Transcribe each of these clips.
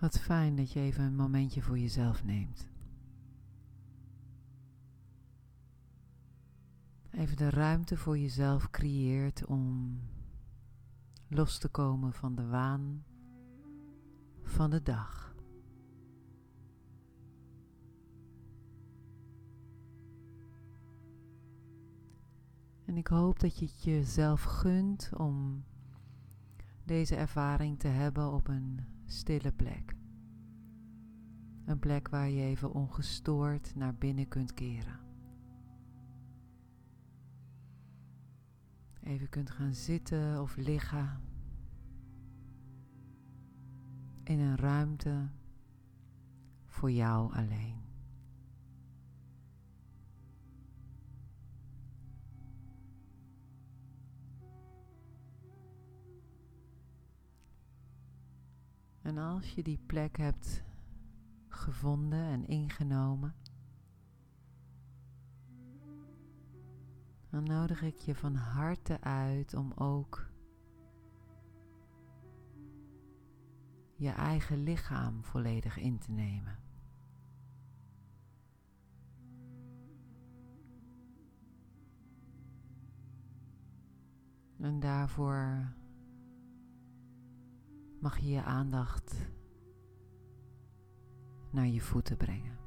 Wat fijn dat je even een momentje voor jezelf neemt. Even de ruimte voor jezelf creëert om los te komen van de waan van de dag. En ik hoop dat je het jezelf gunt om deze ervaring te hebben op een stille plek. Een plek waar je even ongestoord naar binnen kunt keren. Even kunt gaan zitten of liggen in een ruimte voor jou alleen. En als je die plek hebt gevonden en ingenomen, dan nodig ik je van harte uit om ook je eigen lichaam volledig in te nemen. En daarvoor mag je je aandacht naar je voeten brengen.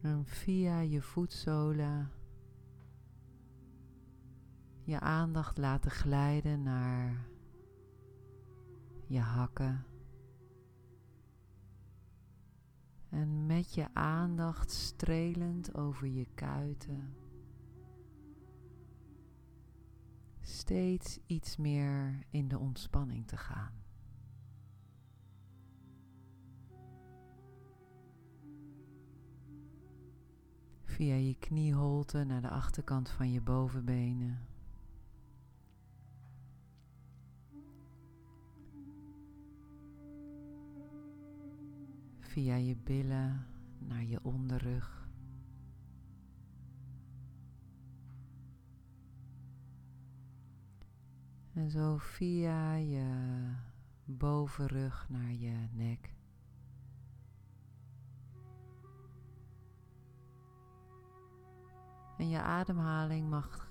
En via je voetzolen je aandacht laten glijden naar je hakken. En met je aandacht strelend over je kuiten. Steeds iets meer in de ontspanning te gaan. Via je knieholte naar de achterkant van je bovenbenen. via je billen naar je onderrug. En zo via je bovenrug naar je nek. En je ademhaling mag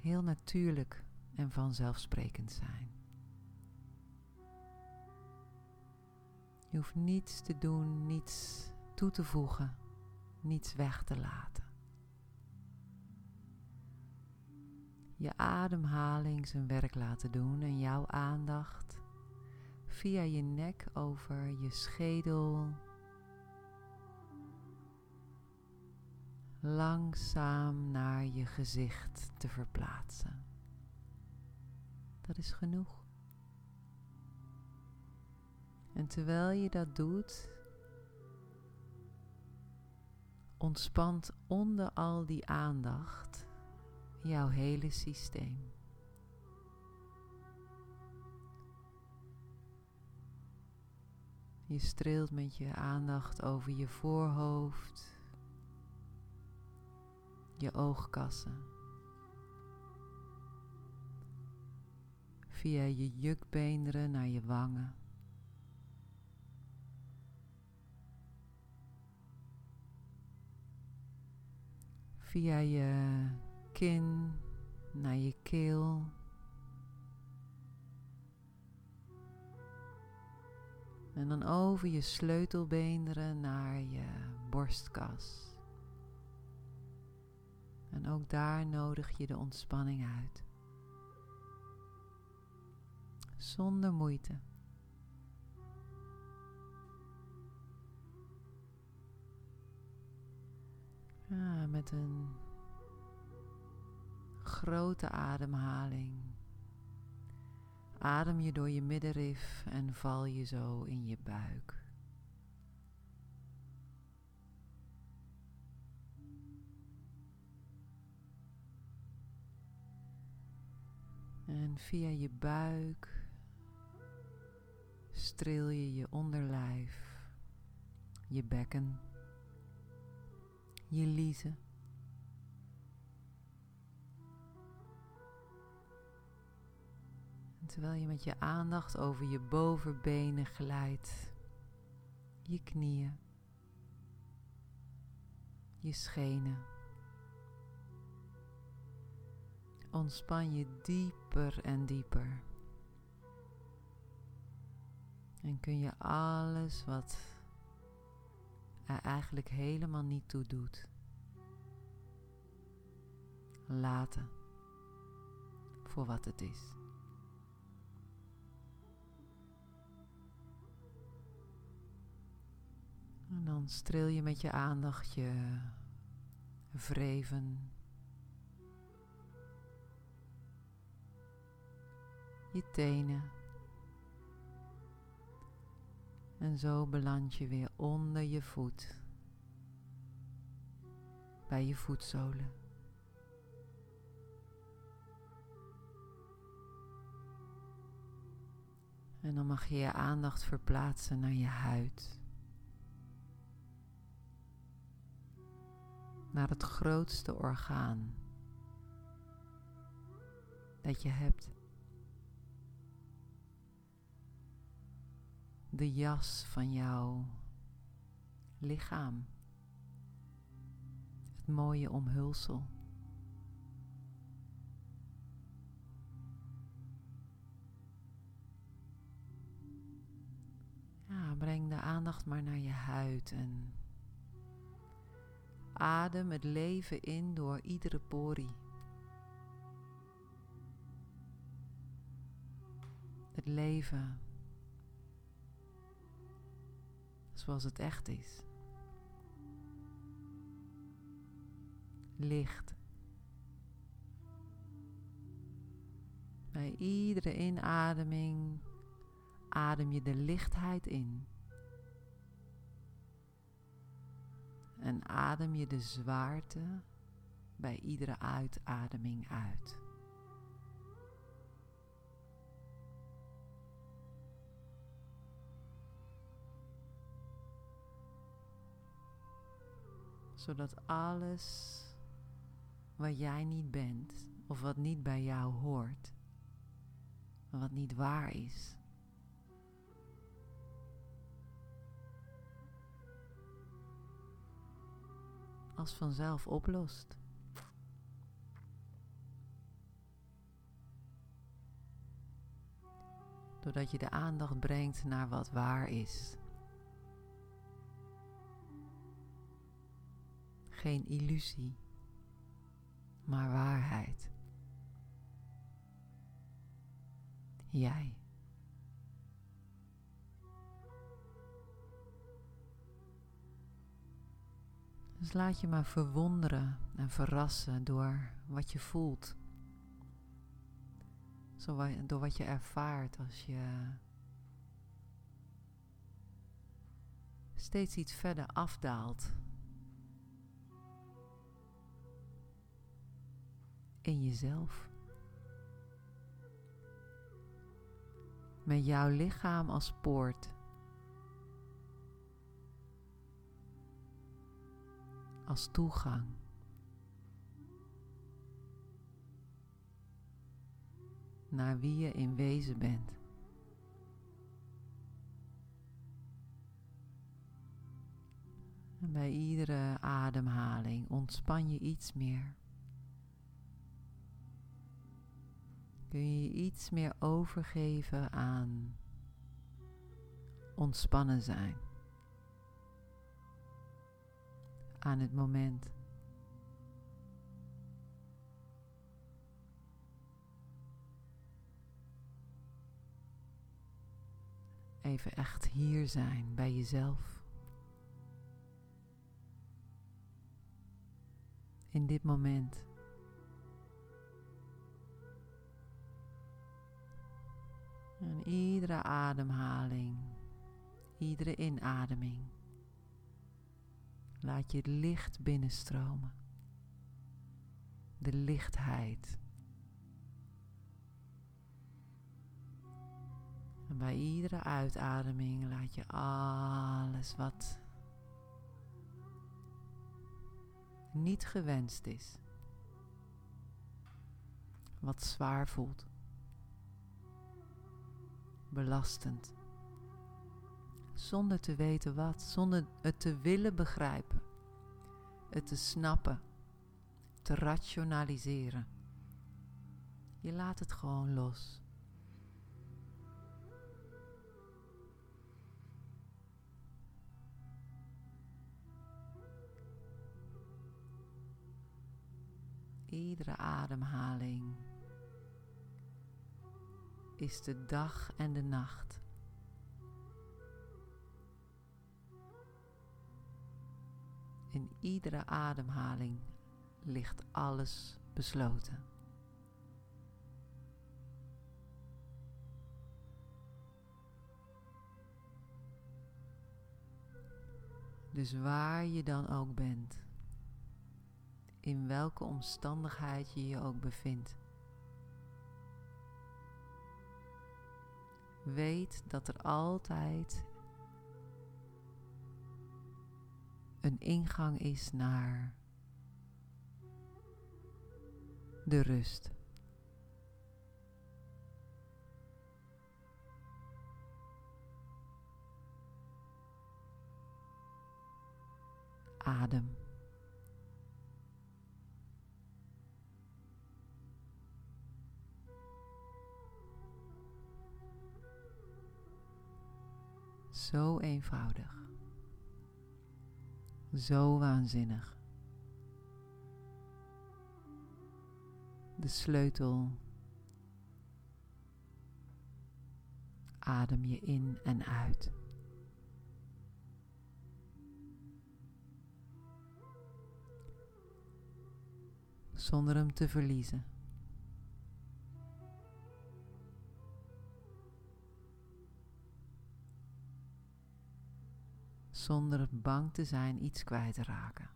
heel natuurlijk en vanzelfsprekend zijn. Je hoeft niets te doen, niets toe te voegen, niets weg te laten. Je ademhaling zijn werk laten doen en jouw aandacht via je nek over je schedel langzaam naar je gezicht te verplaatsen. Dat is genoeg. En terwijl je dat doet, ontspant onder al die aandacht jouw hele systeem. Je streelt met je aandacht over je voorhoofd, je oogkassen, via je jukbeenderen naar je wangen. via je kin naar je keel. En dan over je sleutelbeenderen naar je borstkas. En ook daar nodig je de ontspanning uit. Zonder moeite. Ja, met een grote ademhaling. Adem je door je middenrif en val je zo in je buik. En via je buik streel je je onderlijf, je bekken je liezen. Terwijl je met je aandacht over je bovenbenen glijdt, je knieën, je schenen. Ontspan je dieper en dieper. En kun je alles wat er eigenlijk helemaal niet toe doet, laten voor wat het is. En dan streel je met je aandacht je vreven, je tenen. En zo beland je weer onder je voet, bij je voetzolen. En dan mag je je aandacht verplaatsen naar je huid. Naar het grootste orgaan dat je hebt. De jas van jouw lichaam. Het mooie omhulsel. breng de aandacht maar naar je huid en adem het leven in door iedere porie. Het leven zoals het echt is. Licht. Bij iedere inademing adem je de lichtheid in. En adem je de zwaarte bij iedere uitademing uit. Zodat alles wat jij niet bent of wat niet bij jou hoort, wat niet waar is, als vanzelf oplost. Doordat je de aandacht brengt naar wat waar is. Geen illusie, maar waarheid. Jij. Dus laat je maar verwonderen en verrassen door wat je voelt. Door wat je ervaart als je steeds iets verder afdaalt. In jezelf. Met jouw lichaam als poort. Als toegang. Naar wie je in wezen bent. En bij iedere ademhaling ontspan je iets meer. Kun je iets meer overgeven aan ontspannen zijn. Aan het moment. Even echt hier zijn bij jezelf. In dit moment. En iedere ademhaling, iedere inademing Laat je licht binnenstromen. De lichtheid. En bij iedere uitademing laat je alles wat niet gewenst is, wat zwaar voelt, belastend. Zonder te weten wat, zonder het te willen begrijpen, het te snappen, te rationaliseren. Je laat het gewoon los. Iedere ademhaling is de dag en de nacht. In iedere ademhaling ligt alles besloten. Dus waar je dan ook bent, in welke omstandigheid je je ook bevindt, weet dat er altijd een ingang is naar de rust. Adem. Zo eenvoudig. Zo waanzinnig. De sleutel. Adem je in en uit. Zonder hem te verliezen. Zonder bang te zijn iets kwijt te raken.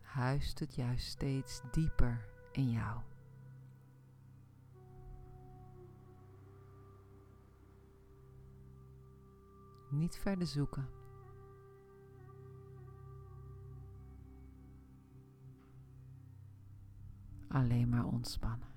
Huist het juist steeds dieper in jou. Niet verder zoeken. Alleen maar ontspannen.